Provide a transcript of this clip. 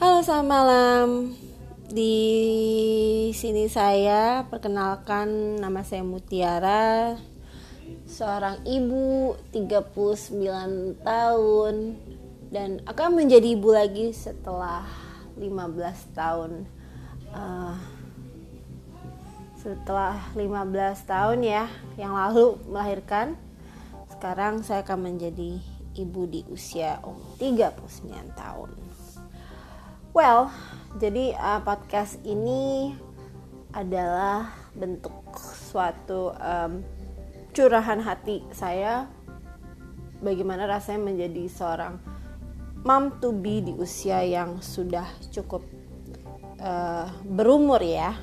Halo, selamat malam. Di sini saya perkenalkan nama saya Mutiara, seorang ibu 39 tahun dan akan menjadi ibu lagi setelah 15 tahun. Uh, setelah 15 tahun ya yang lalu melahirkan sekarang saya akan menjadi ibu di usia umur 39 tahun well jadi uh, podcast ini adalah bentuk suatu um, curahan hati saya bagaimana rasanya menjadi seorang mom to be di usia yang sudah cukup uh, berumur ya